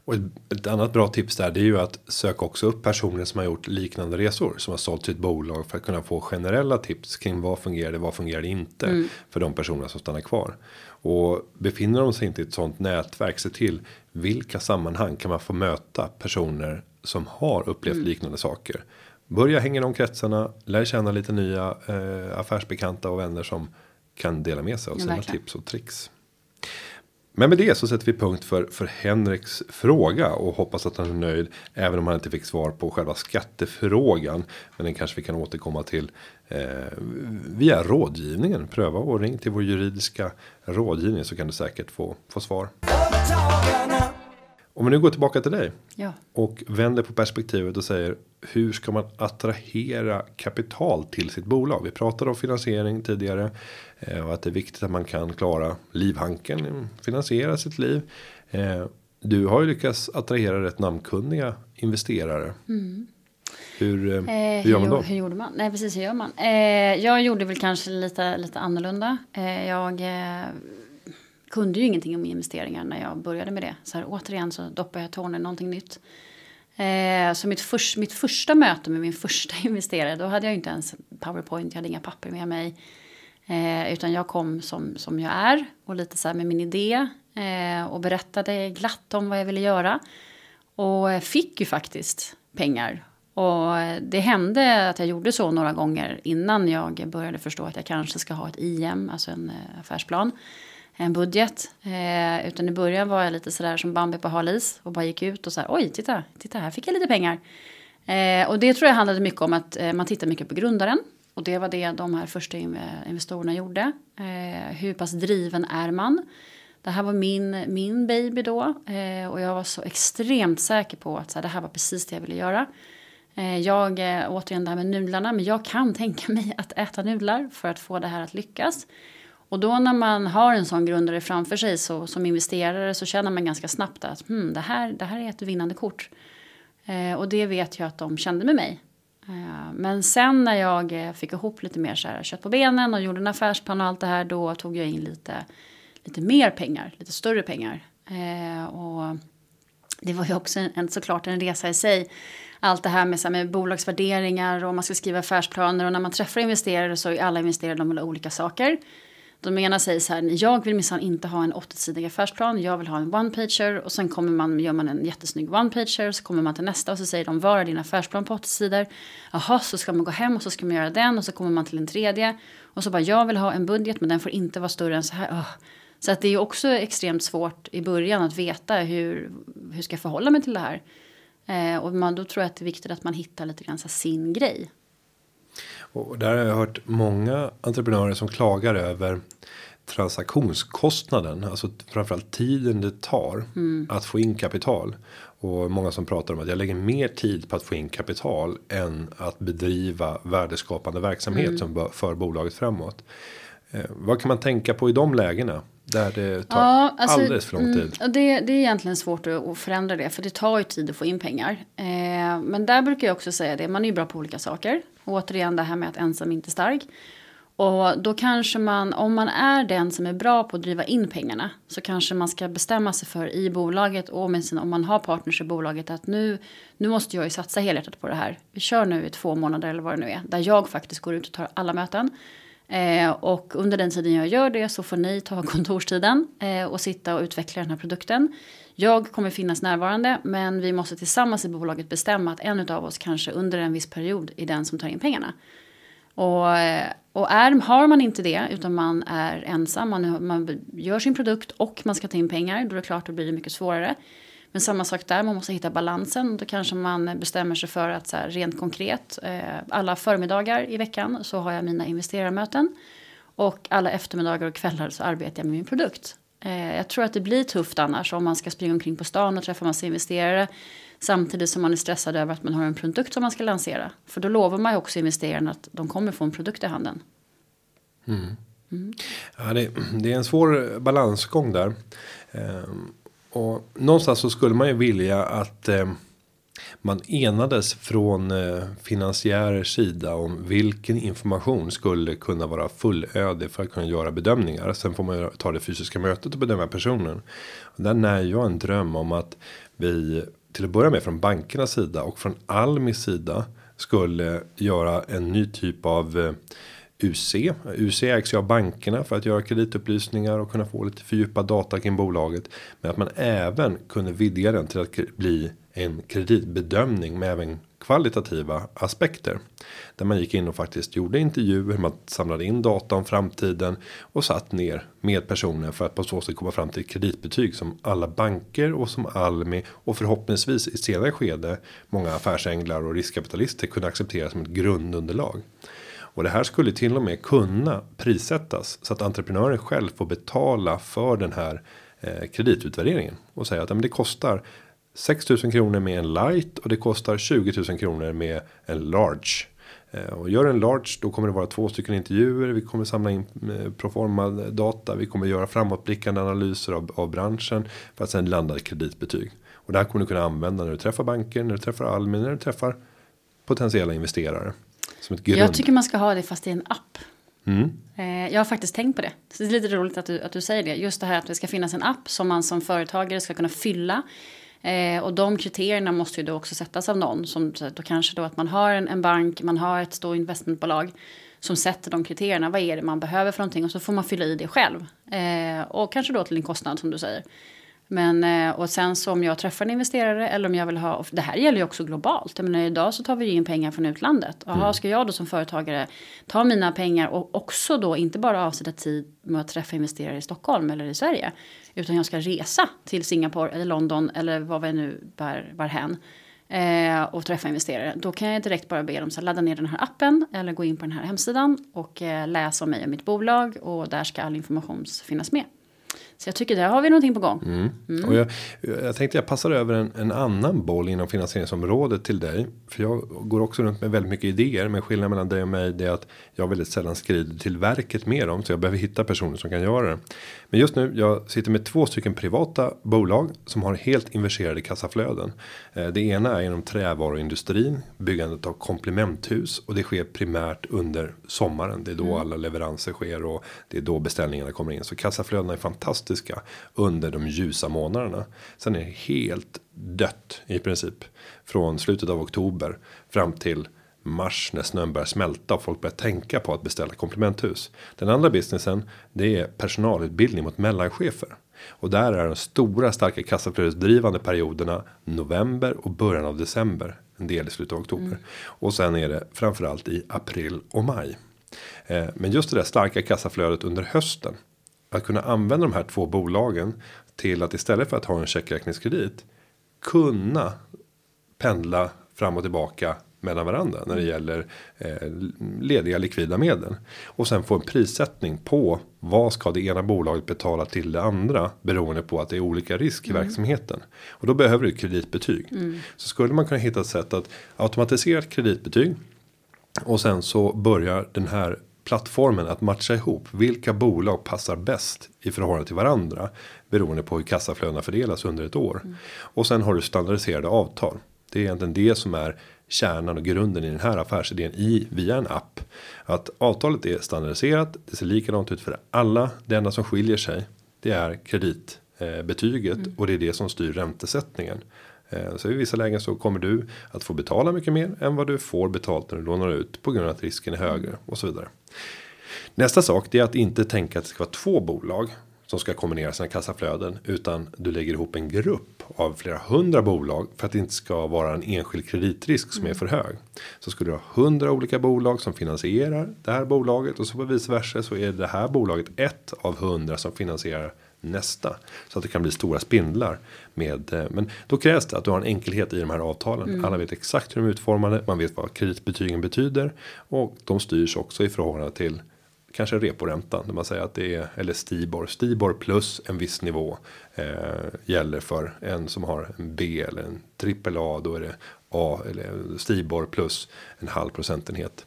Och ett annat bra tips där det är ju att söka också upp personer som har gjort liknande resor som har sålt sitt bolag för att kunna få generella tips kring vad fungerar det, vad fungerar det inte mm. för de personer som stannar kvar. Och befinner de sig inte i ett sånt nätverk se till vilka sammanhang kan man få möta personer som har upplevt mm. liknande saker. Börja hänga i de kretsarna, lär känna lite nya eh, affärsbekanta och vänner som kan dela med sig av sina verkligen. tips och tricks. Men med det så sätter vi punkt för, för Henriks fråga och hoppas att han är nöjd. Även om han inte fick svar på själva skattefrågan. Men den kanske vi kan återkomma till eh, via rådgivningen. Pröva och ring till vår juridiska rådgivning så kan du säkert få, få svar. Om vi nu går tillbaka till dig. Ja. Och vänder på perspektivet och säger. Hur ska man attrahera kapital till sitt bolag? Vi pratade om finansiering tidigare. Eh, och att det är viktigt att man kan klara livhanken. Finansiera sitt liv. Eh, du har ju lyckats attrahera rätt namnkunniga investerare. Mm. Hur, eh, hur gör man då? Hur, gjorde man? Nej precis hur gör man? jag gjorde väl kanske lite, lite annorlunda. jag kunde ju ingenting om investeringar när jag började med det. Så här, återigen så doppar jag tårna i någonting nytt. Eh, så mitt, för, mitt första möte med min första [LAUGHS] investerare, då hade jag inte ens powerpoint, jag hade inga papper med mig. Eh, utan jag kom som, som jag är och lite så här med min idé eh, och berättade glatt om vad jag ville göra. Och eh, fick ju faktiskt pengar. Och eh, det hände att jag gjorde så några gånger innan jag började förstå att jag kanske ska ha ett IM, alltså en eh, affärsplan en budget. Eh, utan i början var jag lite sådär som Bambi på halis och bara gick ut och så här, oj, titta, titta här fick jag lite pengar. Eh, och det tror jag handlade mycket om att eh, man tittar mycket på grundaren. Och det var det de här första investerarna gjorde. Eh, hur pass driven är man? Det här var min, min baby då eh, och jag var så extremt säker på att så här, det här var precis det jag ville göra. Eh, jag, eh, återigen det här med nudlarna, men jag kan tänka mig att äta nudlar för att få det här att lyckas. Och då när man har en sån grundare framför sig så, som investerare så känner man ganska snabbt att hmm, det, här, det här är ett vinnande kort. Eh, och det vet jag att de kände med mig. Eh, men sen när jag eh, fick ihop lite mer så här, kött på benen och gjorde en affärsplan och allt det här då tog jag in lite, lite mer pengar, lite större pengar. Eh, och det var ju också en, såklart en resa i sig. Allt det här med, så här, med bolagsvärderingar och man ska skriva affärsplaner och när man träffar investerare så är alla investerare de vill ha olika saker. De ena säger så här, jag vill minsann inte ha en 80-sidig affärsplan, jag vill ha en one-pager och sen kommer man, gör man en jättesnygg one-pager så kommer man till nästa och så säger de, var är din affärsplan på 80 sidor? Jaha, så ska man gå hem och så ska man göra den och så kommer man till en tredje och så bara, jag vill ha en budget men den får inte vara större än så här. Oh. Så att det är också extremt svårt i början att veta hur, hur ska jag förhålla mig till det här. Eh, och man, då tror jag att det är viktigt att man hittar lite grann sin grej. Och där har jag hört många entreprenörer som klagar över transaktionskostnaden, alltså framförallt tiden det tar mm. att få in kapital. Och många som pratar om att jag lägger mer tid på att få in kapital än att bedriva värdeskapande verksamhet mm. som för bolaget framåt. Eh, vad kan man tänka på i de lägena? Där det tar ja, alltså, alldeles för lång mm, tid. Mm, det, det är egentligen svårt att förändra det. För det tar ju tid att få in pengar. Eh, men där brukar jag också säga det. Man är ju bra på olika saker. Och återigen det här med att ensam inte är stark. Och då kanske man, om man är den som är bra på att driva in pengarna. Så kanske man ska bestämma sig för i bolaget och med sina, om man har partners i bolaget. Att nu, nu måste jag ju satsa helhjärtat på det här. Vi kör nu i två månader eller vad det nu är. Där jag faktiskt går ut och tar alla möten. Eh, och under den tiden jag gör det så får ni ta kontorstiden eh, och sitta och utveckla den här produkten. Jag kommer finnas närvarande men vi måste tillsammans i bolaget bestämma att en av oss kanske under en viss period är den som tar in pengarna. Och, eh, och är, har man inte det utan man är ensam, man, man gör sin produkt och man ska ta in pengar, då är det klart att det blir mycket svårare. Men samma sak där, man måste hitta balansen. Då kanske man bestämmer sig för att så här, rent konkret, eh, alla förmiddagar i veckan så har jag mina investerarmöten. Och alla eftermiddagar och kvällar så arbetar jag med min produkt. Eh, jag tror att det blir tufft annars om man ska springa omkring på stan och träffa massa investerare. Samtidigt som man är stressad över att man har en produkt som man ska lansera. För då lovar man ju också investerarna att de kommer få en produkt i handen. Mm. Mm. Ja, det, det, är en svår balansgång där. Ehm, och någonstans så skulle man ju vilja att eh, man enades från eh, finansiärers sida om vilken information skulle kunna vara fullödig för att kunna göra bedömningar. Sen får man ju ta det fysiska mötet och bedöma personen. Och där när jag en dröm om att vi till att börja med från bankernas sida och från Almis sida skulle göra en ny typ av eh, UC. UC ägs ju av bankerna för att göra kreditupplysningar och kunna få lite fördjupad data kring bolaget. Men att man även kunde vidga den till att bli en kreditbedömning med även kvalitativa aspekter. Där man gick in och faktiskt gjorde intervjuer, man samlade in data om framtiden och satt ner med personer för att på så sätt komma fram till kreditbetyg som alla banker och som Almi och förhoppningsvis i senare skede många affärsänglar och riskkapitalister kunde acceptera som ett grundunderlag. Och det här skulle till och med kunna prissättas så att entreprenören själv får betala för den här eh, kreditutvärderingen och säga att men det kostar 6000 kronor med en light och det kostar 20 000 kronor med en large. Eh, och gör en large då kommer det vara två stycken intervjuer. Vi kommer samla in eh, proforma data. Vi kommer göra framåtblickande analyser av, av branschen för att sen landa ett kreditbetyg. Och det här kommer du kunna använda när du träffar banker, när du träffar Almi, när du träffar potentiella investerare. Som ett grund. Jag tycker man ska ha det fast i en app. Eh, jag har faktiskt tänkt på det. Så det är lite roligt att du, att du säger det. Just det här att det ska finnas en app som man som företagare ska kunna fylla. Eh, och de kriterierna måste ju då också sättas av någon. Som, då kanske då att man har en, en bank, man har ett stort investmentbolag som sätter de kriterierna. Vad är det man behöver för någonting? Och så får man fylla i det själv. Eh, och kanske då till en kostnad som du säger. Men eh, och sen så om jag träffar en investerare eller om jag vill ha, det här gäller ju också globalt. Jag menar idag så tar vi ju in pengar från utlandet. Jaha, mm. ska jag då som företagare ta mina pengar och också då inte bara avsätta tid med att träffa investerare i Stockholm eller i Sverige. Utan jag ska resa till Singapore eller London eller vad vi nu bär, bär hän. Eh, och träffa investerare. Då kan jag direkt bara be dem att ladda ner den här appen eller gå in på den här hemsidan och eh, läsa om mig och mitt bolag och där ska all information finnas med. Så jag tycker där har vi någonting på gång. Mm. Mm. Och jag, jag tänkte jag passar över en, en, annan boll inom finansieringsområdet till dig. För jag går också runt med väldigt mycket idéer. Men skillnaden mellan dig och mig är att jag väldigt sällan skrider till verket med dem. Så jag behöver hitta personer som kan göra det. Men just nu, jag sitter med två stycken privata bolag som har helt inverserade kassaflöden. Eh, det ena är inom trävaruindustrin, byggandet av komplementhus och det sker primärt under sommaren. Det är då mm. alla leveranser sker och det är då beställningarna kommer in. Så kassaflödena är fantastiska under de ljusa månaderna. Sen är det helt dött i princip från slutet av oktober fram till mars när snön börjar smälta och folk börjar tänka på att beställa komplementhus. Den andra businessen det är personalutbildning mot mellanchefer. Och där är de stora starka kassaflödesdrivande perioderna november och början av december. En del i slutet av oktober. Mm. Och sen är det framförallt i april och maj. Eh, men just det där starka kassaflödet under hösten. Att kunna använda de här två bolagen till att istället för att ha en checkräkningskredit kunna pendla fram och tillbaka mellan varandra när det mm. gäller eh, lediga likvida medel. Och sen få en prissättning på vad ska det ena bolaget betala till det andra beroende på att det är olika risk i mm. verksamheten. Och då behöver du kreditbetyg. Mm. Så skulle man kunna hitta ett sätt att automatisera ett kreditbetyg. Och sen så börjar den här plattformen att matcha ihop vilka bolag passar bäst i förhållande till varandra beroende på hur kassaflödena fördelas under ett år. Mm. Och sen har du standardiserade avtal. Det är egentligen det som är kärnan och grunden i den här affärsidén i via en app. Att avtalet är standardiserat. Det ser likadant ut för alla. Det enda som skiljer sig. Det är kreditbetyget mm. och det är det som styr räntesättningen. Eh, så i vissa lägen så kommer du att få betala mycket mer än vad du får betalt när du lånar ut på grund av att risken är högre och så vidare. Nästa sak är att inte tänka att det ska vara två bolag som ska kombinera sina kassaflöden utan du lägger ihop en grupp av flera hundra bolag för att det inte ska vara en enskild kreditrisk som är mm. för hög. Så skulle du ha hundra olika bolag som finansierar det här bolaget och så på vice versa så är det här bolaget ett av hundra som finansierar nästa så att det kan bli stora spindlar med eh, men då krävs det att du har en enkelhet i de här avtalen. Mm. Alla vet exakt hur de är utformade. Man vet vad kreditbetygen betyder och de styrs också i förhållande till kanske reporäntan. Där man säger att det är eller Stibor. Stibor plus en viss nivå eh, gäller för en som har en B eller en trippel A. Då är det A eller Stibor plus en halv procentenhet.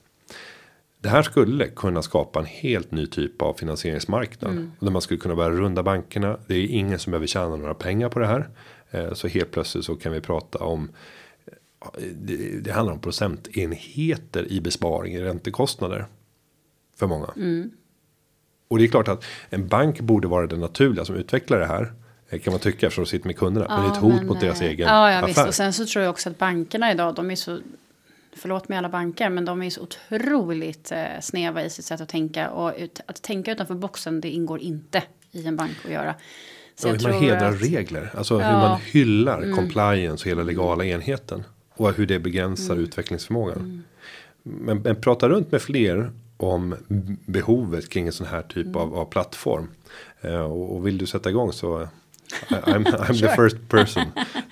Det här skulle kunna skapa en helt ny typ av finansieringsmarknad. Mm. Där man skulle kunna börja runda bankerna. Det är ingen som behöver tjäna några pengar på det här. Eh, så helt plötsligt så kan vi prata om. Det, det handlar om procentenheter i besparing i räntekostnader för många. Mm. Och det är klart att en bank borde vara den naturliga som utvecklar det här. Eh, kan man tycka eftersom de sitter med kunderna. Ja, men det är ett hot men, mot deras eh, egen ja, ja, affär. Visst. Och sen så tror jag också att bankerna idag. De är så. Förlåt med alla banker. Men de är så otroligt eh, snäva i sitt sätt att tänka. Och ut, att tänka utanför boxen. Det ingår inte i en bank att göra. Så ja, hur man hedrar att, regler. Alltså ja, hur man hyllar mm. compliance och hela legala enheten. Och hur det begränsar mm. utvecklingsförmågan. Mm. Men, men prata runt med fler om behovet kring en sån här typ mm. av, av, plattform. Uh, och, och, vill du sätta igång så uh, I'm, I'm the first person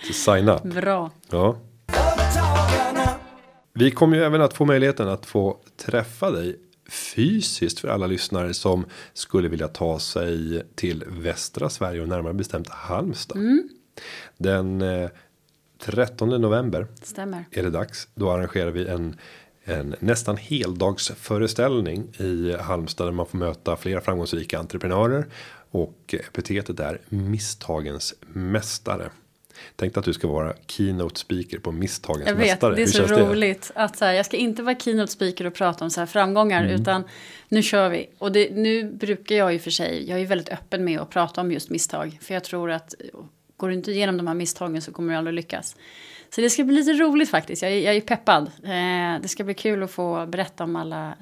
to sign up. Bra. Ja. Vi kommer ju även att få möjligheten att få träffa dig fysiskt för alla lyssnare som skulle vilja ta sig till västra Sverige och närmare bestämt Halmstad. Mm. Den eh, 13 november Stämmer. är det dags. Då arrangerar vi en en nästan heldagsföreställning i Halmstad där man får möta flera framgångsrika entreprenörer och epitetet är misstagens mästare. Tänk att du ska vara keynote speaker på misstagens jag vet, mästare. Det är så roligt det? att så här, jag ska inte vara keynote speaker och prata om så här framgångar mm. utan nu kör vi. Och det, nu brukar jag ju för sig, jag är väldigt öppen med att prata om just misstag. För jag tror att går du inte igenom de här misstagen så kommer du aldrig lyckas. Så det ska bli lite roligt faktiskt. Jag, jag är peppad. Eh, det ska bli kul att få berätta om alla,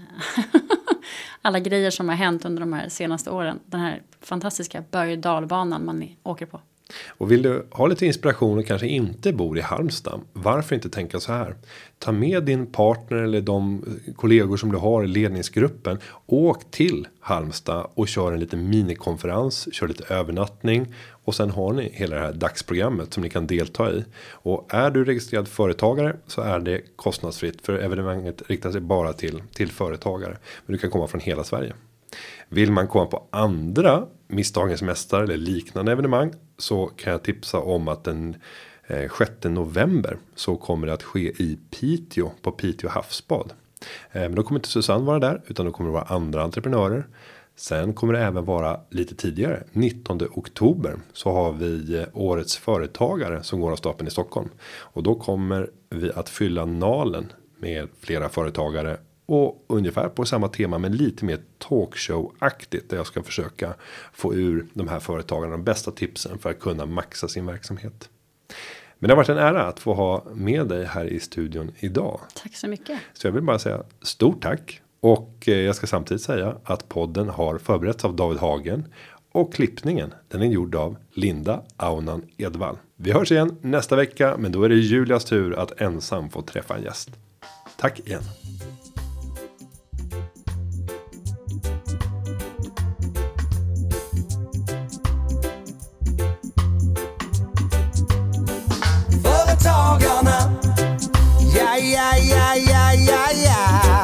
[LAUGHS] alla grejer som har hänt under de här senaste åren. Den här fantastiska berg och dalbanan man åker på. Och vill du ha lite inspiration och kanske inte bor i Halmstad. Varför inte tänka så här? Ta med din partner eller de kollegor som du har i ledningsgruppen. Åk till Halmstad och kör en liten minikonferens. Kör lite övernattning. Och sen har ni hela det här dagsprogrammet som ni kan delta i. Och är du registrerad företagare så är det kostnadsfritt. För evenemanget riktar sig bara till, till företagare. Men du kan komma från hela Sverige. Vill man komma på andra misstagens mästare eller liknande evenemang så kan jag tipsa om att den eh, 6 november så kommer det att ske i Piteå på Piteå havsbad. Eh, men då kommer inte Susanne vara där utan då kommer det vara andra entreprenörer. Sen kommer det även vara lite tidigare 19 oktober så har vi eh, årets företagare som går av stapeln i Stockholm och då kommer vi att fylla nalen med flera företagare och ungefär på samma tema men lite mer talkshow-aktigt. Där jag ska försöka få ur de här företagen de bästa tipsen för att kunna maxa sin verksamhet. Men det har varit en ära att få ha med dig här i studion idag. Tack så mycket. Så jag vill bara säga stort tack. Och eh, jag ska samtidigt säga att podden har förberetts av David Hagen och klippningen den är gjord av Linda Aunan Edvall. Vi hörs igen nästa vecka, men då är det Julias tur att ensam få träffa en gäst. Tack igen! Företagarna, ja, ja, ja, ja, ja, ja.